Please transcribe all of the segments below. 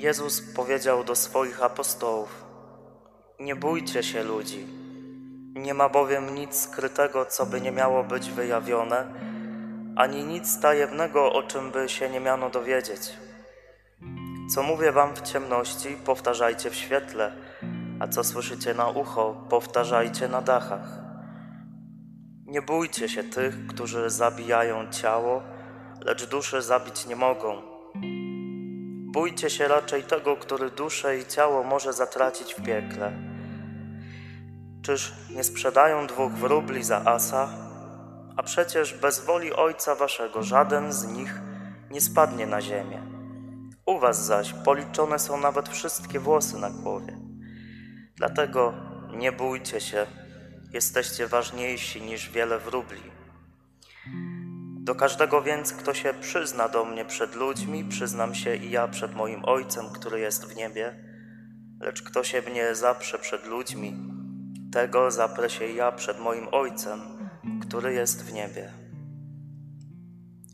Jezus powiedział do swoich apostołów: Nie bójcie się ludzi. Nie ma bowiem nic skrytego, co by nie miało być wyjawione, ani nic tajemnego, o czym by się nie miano dowiedzieć. Co mówię wam w ciemności, powtarzajcie w świetle, a co słyszycie na ucho, powtarzajcie na dachach. Nie bójcie się tych, którzy zabijają ciało, lecz duszy zabić nie mogą. Bójcie się raczej tego, który duszę i ciało może zatracić w piekle. Czyż nie sprzedają dwóch wróbli za asa? A przecież bez woli Ojca Waszego żaden z nich nie spadnie na ziemię. U Was zaś policzone są nawet wszystkie włosy na głowie. Dlatego nie bójcie się, jesteście ważniejsi niż wiele wróbli. Do każdego więc, kto się przyzna do mnie przed ludźmi, przyznam się i ja przed moim Ojcem, który jest w niebie. Lecz kto się mnie zaprze przed ludźmi, tego zaprę się ja przed moim Ojcem, który jest w niebie.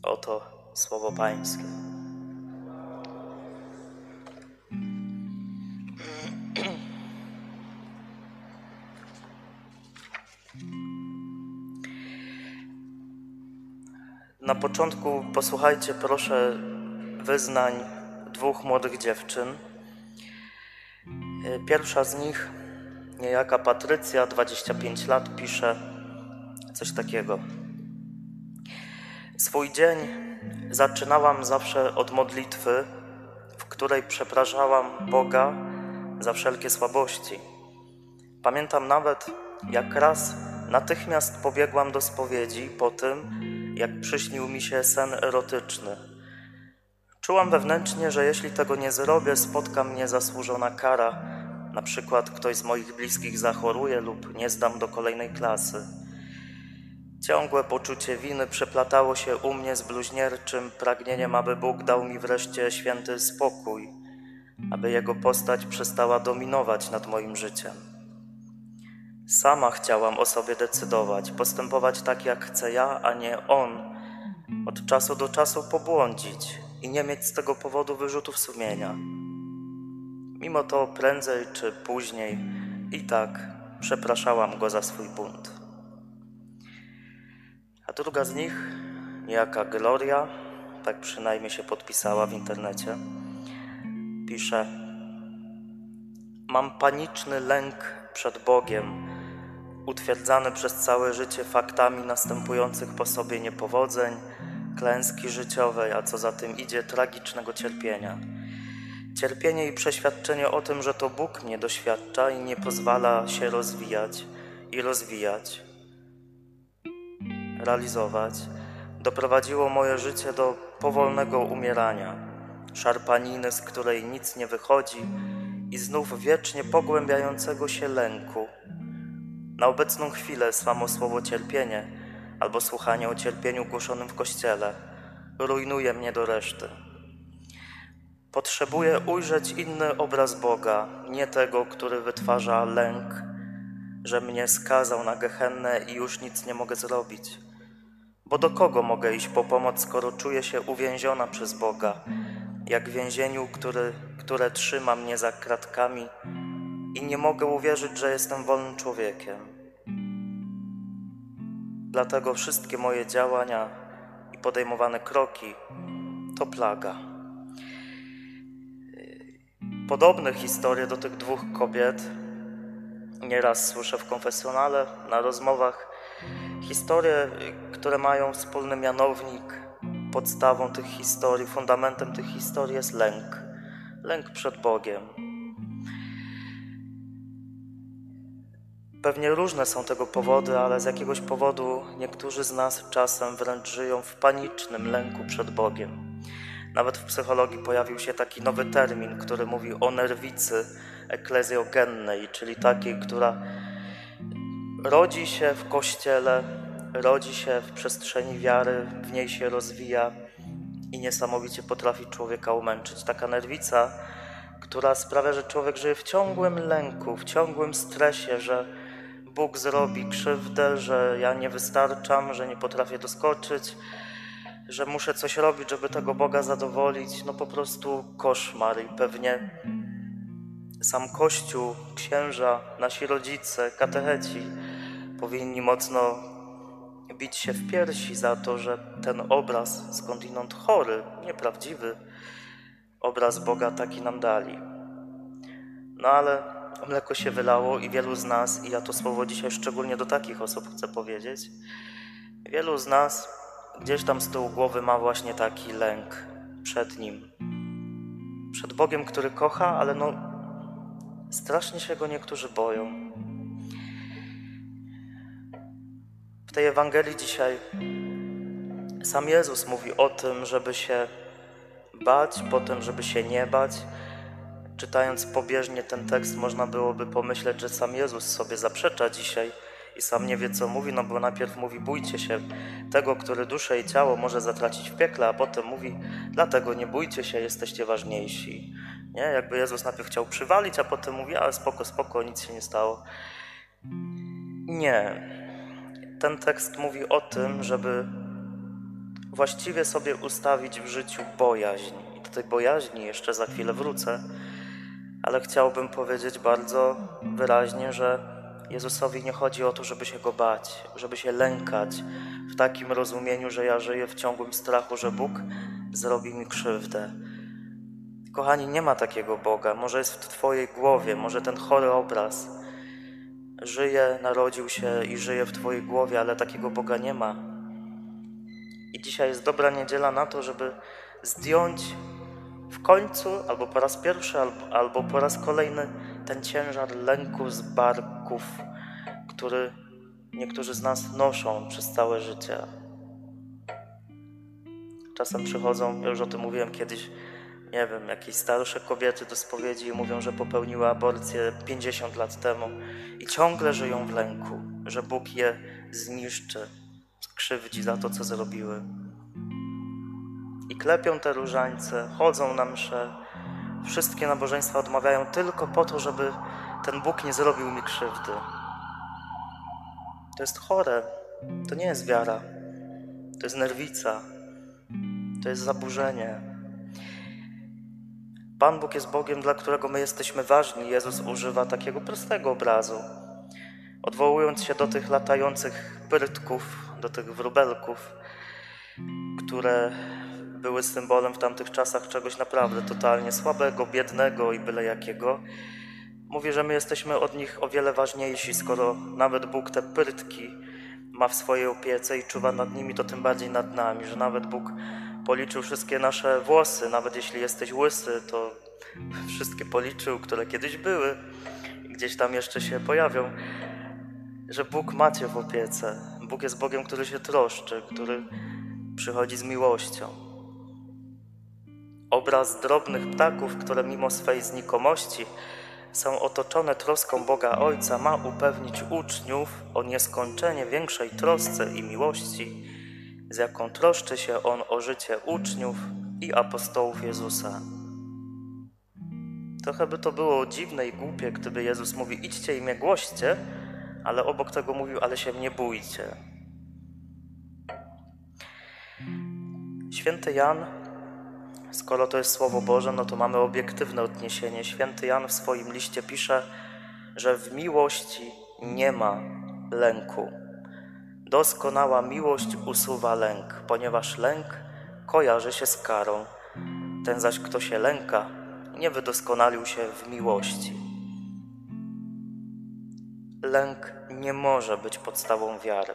Oto słowo Pańskie. Na początku posłuchajcie proszę wyznań dwóch młodych dziewczyn. Pierwsza z nich, niejaka Patrycja, 25 lat, pisze coś takiego. Swój dzień zaczynałam zawsze od modlitwy, w której przepraszałam Boga za wszelkie słabości. Pamiętam nawet, jak raz natychmiast pobiegłam do spowiedzi po tym, jak przyśnił mi się sen erotyczny. Czułam wewnętrznie, że jeśli tego nie zrobię, spotka mnie zasłużona kara. Na przykład ktoś z moich bliskich zachoruje lub nie zdam do kolejnej klasy. Ciągłe poczucie winy przeplatało się u mnie z bluźnierczym pragnieniem, aby Bóg dał mi wreszcie święty spokój, aby Jego postać przestała dominować nad moim życiem. Sama chciałam o sobie decydować, postępować tak, jak chcę ja, a nie on, od czasu do czasu pobłądzić i nie mieć z tego powodu wyrzutów sumienia. Mimo to prędzej czy później i tak przepraszałam go za swój bunt. A druga z nich, niejaka Gloria, tak przynajmniej się podpisała w internecie, pisze: Mam paniczny lęk przed Bogiem utwierdzany przez całe życie faktami następujących po sobie niepowodzeń, klęski życiowej, a co za tym idzie tragicznego cierpienia. Cierpienie i przeświadczenie o tym, że to Bóg mnie doświadcza i nie pozwala się rozwijać i rozwijać, realizować, doprowadziło moje życie do powolnego umierania, szarpaniny, z której nic nie wychodzi i znów wiecznie pogłębiającego się lęku na obecną chwilę samo słowo cierpienie albo słuchanie o cierpieniu głoszonym w kościele rujnuje mnie do reszty. Potrzebuję ujrzeć inny obraz Boga, nie tego, który wytwarza lęk, że mnie skazał na gehennę i już nic nie mogę zrobić. Bo do kogo mogę iść po pomoc, skoro czuję się uwięziona przez Boga, jak więzieniu, który, które trzyma mnie za kratkami i nie mogę uwierzyć, że jestem wolnym człowiekiem. Dlatego wszystkie moje działania i podejmowane kroki to plaga. Podobne historie do tych dwóch kobiet nieraz słyszę w konfesjonale, na rozmowach. Historie, które mają wspólny mianownik, podstawą tych historii, fundamentem tych historii jest lęk. Lęk przed Bogiem Pewnie różne są tego powody, ale z jakiegoś powodu niektórzy z nas czasem wręcz żyją w panicznym lęku przed Bogiem. Nawet w psychologii pojawił się taki nowy termin, który mówi o nerwicy eklezjogennej, czyli takiej, która rodzi się w kościele, rodzi się w przestrzeni wiary, w niej się rozwija i niesamowicie potrafi człowieka umęczyć. Taka nerwica, która sprawia, że człowiek żyje w ciągłym lęku, w ciągłym stresie, że Bóg zrobi krzywdę, że ja nie wystarczam, że nie potrafię doskoczyć, że muszę coś robić, żeby tego Boga zadowolić, no po prostu koszmar i pewnie sam Kościół, księża, nasi rodzice, katecheci powinni mocno bić się w piersi za to, że ten obraz skądinąd chory, nieprawdziwy obraz Boga taki nam dali. No ale mleko się wylało i wielu z nas, i ja to słowo dzisiaj szczególnie do takich osób chcę powiedzieć, wielu z nas gdzieś tam z tyłu głowy ma właśnie taki lęk przed Nim. Przed Bogiem, który kocha, ale no strasznie się Go niektórzy boją. W tej Ewangelii dzisiaj sam Jezus mówi o tym, żeby się bać, potem żeby się nie bać. Czytając pobieżnie ten tekst, można byłoby pomyśleć, że sam Jezus sobie zaprzecza dzisiaj i sam nie wie, co mówi, no bo najpierw mówi: bójcie się tego, który duszę i ciało może zatracić w piekle, a potem mówi: dlatego nie bójcie się, jesteście ważniejsi. Nie? Jakby Jezus najpierw chciał przywalić, a potem mówi: ale spoko, spoko, nic się nie stało. Nie. Ten tekst mówi o tym, żeby właściwie sobie ustawić w życiu bojaźń. I do tej bojaźni jeszcze za chwilę wrócę, ale chciałbym powiedzieć bardzo wyraźnie, że Jezusowi nie chodzi o to, żeby się go bać, żeby się lękać w takim rozumieniu, że ja żyję w ciągłym strachu, że Bóg zrobi mi krzywdę. Kochani, nie ma takiego Boga. Może jest w Twojej głowie, może ten chory obraz żyje, narodził się i żyje w Twojej głowie, ale takiego Boga nie ma. I dzisiaj jest dobra niedziela na to, żeby zdjąć w końcu, albo po raz pierwszy, albo, albo po raz kolejny, ten ciężar lęku z barków, który niektórzy z nas noszą przez całe życie. Czasem przychodzą, ja już o tym mówiłem kiedyś, nie wiem, jakieś starsze kobiety do spowiedzi i mówią, że popełniły aborcję 50 lat temu i ciągle żyją w lęku, że Bóg je zniszczy, skrzywdzi za to, co zrobiły. I klepią te różańce, chodzą na msze, wszystkie nabożeństwa odmawiają tylko po to, żeby ten Bóg nie zrobił mi krzywdy. To jest chore, to nie jest wiara, to jest nerwica, to jest zaburzenie. Pan Bóg jest Bogiem, dla którego my jesteśmy ważni. Jezus używa takiego prostego obrazu. Odwołując się do tych latających prytków, do tych wróbelków, które były symbolem w tamtych czasach czegoś naprawdę totalnie słabego, biednego i byle jakiego. Mówi, że my jesteśmy od nich o wiele ważniejsi, skoro nawet Bóg te prytki ma w swojej opiece i czuwa nad nimi, to tym bardziej nad nami, że nawet Bóg policzył wszystkie nasze włosy, nawet jeśli jesteś łysy, to wszystkie policzył, które kiedyś były i gdzieś tam jeszcze się pojawią, że Bóg macie w opiece. Bóg jest Bogiem, który się troszczy, który przychodzi z miłością. Obraz drobnych ptaków, które mimo swej znikomości są otoczone troską Boga Ojca, ma upewnić uczniów o nieskończenie większej trosce i miłości, z jaką troszczy się On o życie uczniów i apostołów Jezusa. Trochę by to było dziwne i głupie, gdyby Jezus mówił: idźcie i mnie głoście, ale obok tego mówił: ale się nie bójcie. Święty Jan, skoro to jest Słowo Boże, no to mamy obiektywne odniesienie. Święty Jan w swoim liście pisze, że w miłości nie ma lęku. Doskonała miłość usuwa lęk, ponieważ lęk kojarzy się z karą. Ten zaś, kto się lęka, nie wydoskonalił się w miłości. Lęk nie może być podstawą wiary.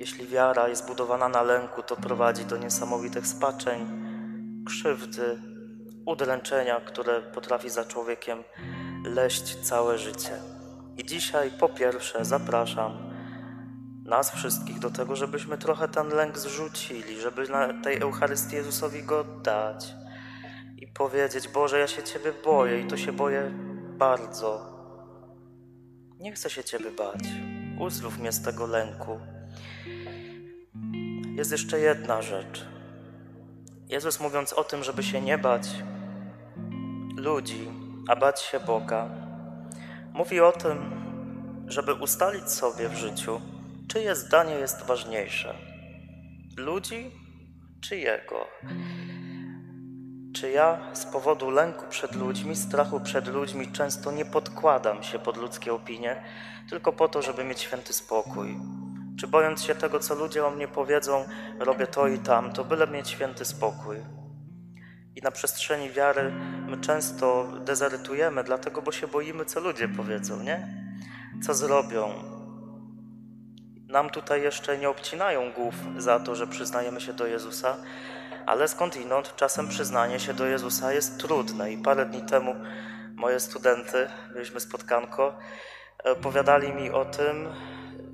Jeśli wiara jest budowana na lęku, to prowadzi do niesamowitych spaczeń, krzywdy, udręczenia, które potrafi za człowiekiem leść całe życie. I dzisiaj po pierwsze zapraszam nas wszystkich do tego, żebyśmy trochę ten lęk zrzucili, żeby na tej Eucharystii Jezusowi go dać i powiedzieć: Boże, ja się Ciebie boję i to się boję bardzo. Nie chcę się Ciebie bać. Uzdrów mnie z tego lęku. Jest jeszcze jedna rzecz. Jezus mówiąc o tym, żeby się nie bać ludzi, a bać się Boga, mówi o tym, żeby ustalić sobie w życiu, czyje zdanie jest ważniejsze. ludzi czy Jego? Czy ja z powodu lęku przed ludźmi, strachu przed ludźmi często nie podkładam się pod ludzkie opinie, tylko po to, żeby mieć święty spokój? Czy bojąc się tego, co ludzie o mnie powiedzą, robię to i tamto, byle mieć święty spokój? I na przestrzeni wiary my często dezerytujemy, dlatego, bo się boimy, co ludzie powiedzą, nie? Co zrobią? Nam tutaj jeszcze nie obcinają głów za to, że przyznajemy się do Jezusa, ale skądinąd czasem przyznanie się do Jezusa jest trudne. I parę dni temu moje studenty, mieliśmy spotkanko, opowiadali mi o tym,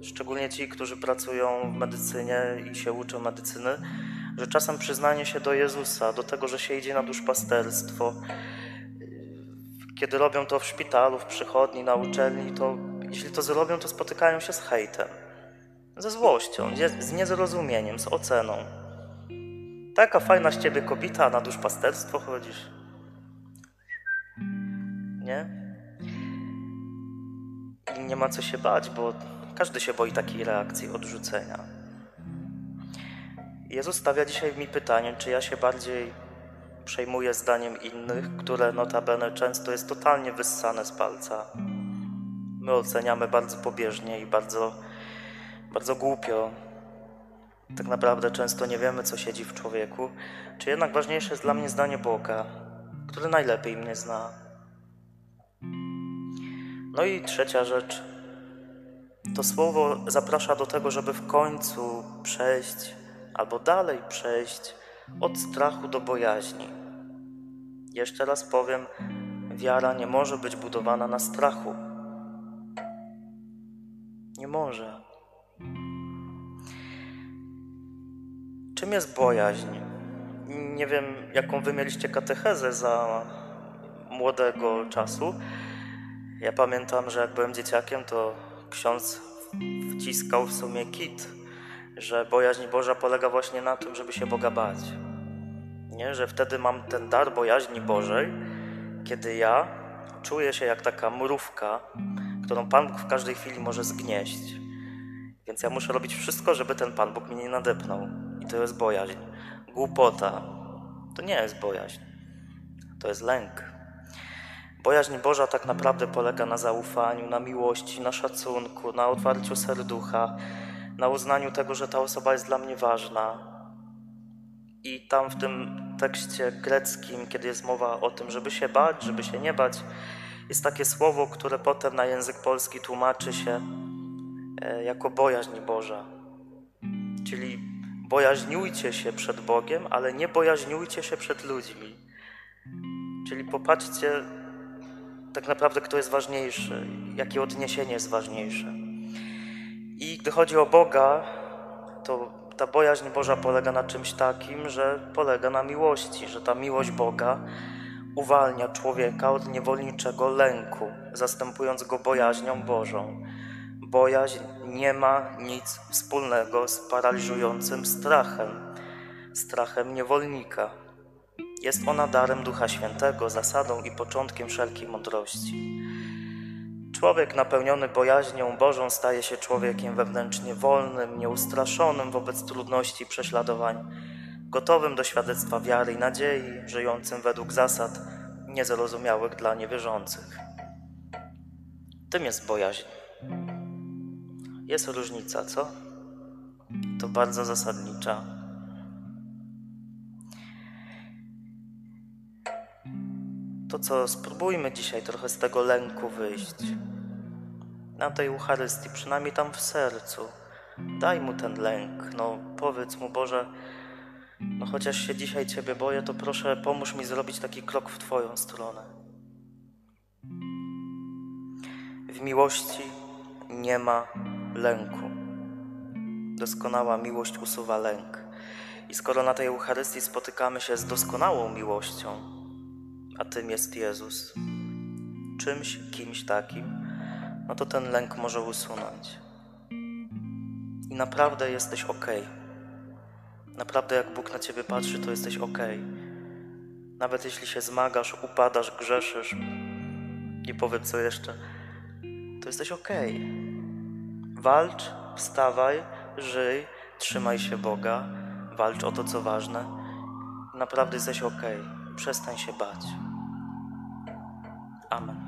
szczególnie ci, którzy pracują w medycynie i się uczą medycyny, że czasem przyznanie się do Jezusa, do tego, że się idzie na duszpasterstwo, kiedy robią to w szpitalu, w przychodni, na uczelni, to jeśli to zrobią, to spotykają się z hejtem, ze złością, z niezrozumieniem, z oceną. Taka fajna z ciebie kobieta, a na duszpasterstwo chodzisz. Nie? I nie ma co się bać, bo każdy się boi takiej reakcji odrzucenia. Jezus stawia dzisiaj mi pytanie, czy ja się bardziej przejmuję zdaniem innych, które notabene często jest totalnie wyssane z palca. My oceniamy bardzo pobieżnie i bardzo, bardzo głupio. Tak naprawdę często nie wiemy, co siedzi w człowieku, czy jednak ważniejsze jest dla mnie zdanie Boga, który najlepiej mnie zna. No i trzecia rzecz. To słowo zaprasza do tego, żeby w końcu przejść albo dalej przejść od strachu do bojaźni. Jeszcze raz powiem, wiara nie może być budowana na strachu. Nie może. Czym jest bojaźń? Nie wiem, jaką wy mieliście katechezę za młodego czasu. Ja pamiętam, że jak byłem dzieciakiem, to ksiądz wciskał w sumie kit że bojaźń Boża polega właśnie na tym, żeby się Boga bać. Nie? Że wtedy mam ten dar bojaźni Bożej, kiedy ja czuję się jak taka mrówka, którą Pan Bóg w każdej chwili może zgnieść. Więc ja muszę robić wszystko, żeby ten Pan Bóg mnie nie nadepnął. I to jest bojaźń. Głupota to nie jest bojaźń, to jest lęk. Bojaźń Boża tak naprawdę polega na zaufaniu, na miłości, na szacunku, na otwarciu serducha, na uznaniu tego, że ta osoba jest dla mnie ważna. I tam w tym tekście greckim, kiedy jest mowa o tym, żeby się bać, żeby się nie bać, jest takie słowo, które potem na język polski tłumaczy się e, jako bojaźń Boża. Czyli bojaźniujcie się przed Bogiem, ale nie bojaźniujcie się przed ludźmi. Czyli popatrzcie tak naprawdę, kto jest ważniejszy, jakie odniesienie jest ważniejsze. I gdy chodzi o Boga, to ta bojaźń Boża polega na czymś takim, że polega na miłości, że ta miłość Boga uwalnia człowieka od niewolniczego lęku, zastępując go bojaźnią Bożą. Bojaźń nie ma nic wspólnego z paraliżującym strachem, strachem niewolnika. Jest ona darem Ducha Świętego, zasadą i początkiem wszelkiej mądrości. Człowiek napełniony bojaźnią Bożą staje się człowiekiem wewnętrznie wolnym, nieustraszonym wobec trudności i prześladowań, gotowym do świadectwa wiary i nadziei, żyjącym według zasad niezrozumiałych dla niewierzących. Tym jest bojaźń. Jest różnica, co? To bardzo zasadnicza. To co, spróbujmy dzisiaj trochę z tego lęku wyjść na tej Eucharystii, przynajmniej tam w sercu. Daj mu ten lęk, no powiedz mu, Boże, no chociaż się dzisiaj Ciebie boję, to proszę pomóż mi zrobić taki krok w Twoją stronę. W miłości nie ma lęku. Doskonała miłość usuwa lęk. I skoro na tej Eucharystii spotykamy się z doskonałą miłością, a tym jest Jezus, czymś, kimś takim, no to ten lęk może usunąć. I naprawdę jesteś ok. Naprawdę, jak Bóg na ciebie patrzy, to jesteś ok. Nawet jeśli się zmagasz, upadasz, grzeszysz, nie powiem co jeszcze, to jesteś ok. Walcz, wstawaj, żyj, trzymaj się Boga, walcz o to, co ważne. Naprawdę jesteś okej. Przestań się bać. Amen.